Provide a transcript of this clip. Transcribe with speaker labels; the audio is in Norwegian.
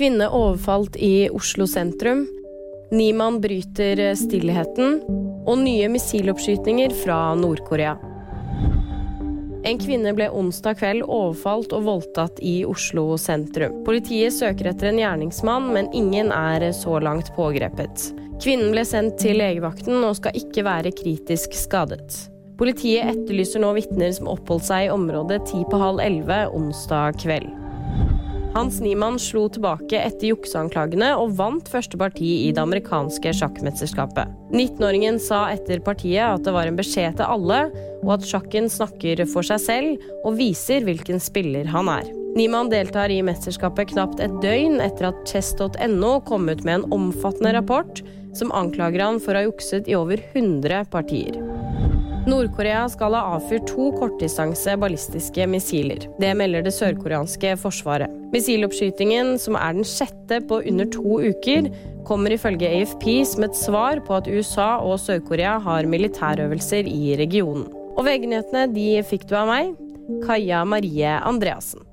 Speaker 1: Kvinne overfalt i Oslo sentrum. Ni mann bryter stillheten. Og nye missiloppskytninger fra Nord-Korea. En kvinne ble onsdag kveld overfalt og voldtatt i Oslo sentrum. Politiet søker etter en gjerningsmann, men ingen er så langt pågrepet. Kvinnen ble sendt til legevakten og skal ikke være kritisk skadet. Politiet etterlyser nå vitner som oppholdt seg i området ti på halv elleve onsdag kveld. Hans Niemann slo tilbake etter jukseanklagene og vant første parti i det amerikanske sjakkmesterskapet. 19-åringen sa etter partiet at det var en beskjed til alle, og at sjakken snakker for seg selv og viser hvilken spiller han er. Niemann deltar i mesterskapet knapt et døgn etter at chess.no kom ut med en omfattende rapport som anklager han for å ha jukset i over 100 partier. Nord-Korea skal ha avfyrt to kortdistanse ballistiske missiler. Det melder det sørkoreanske forsvaret. Missiloppskytingen, som er den sjette på under to uker, kommer ifølge AFP som et svar på at USA og Sør-Korea har militærøvelser i regionen. Og VG-nyhetene de fikk du av meg, Kaja Marie Andreassen.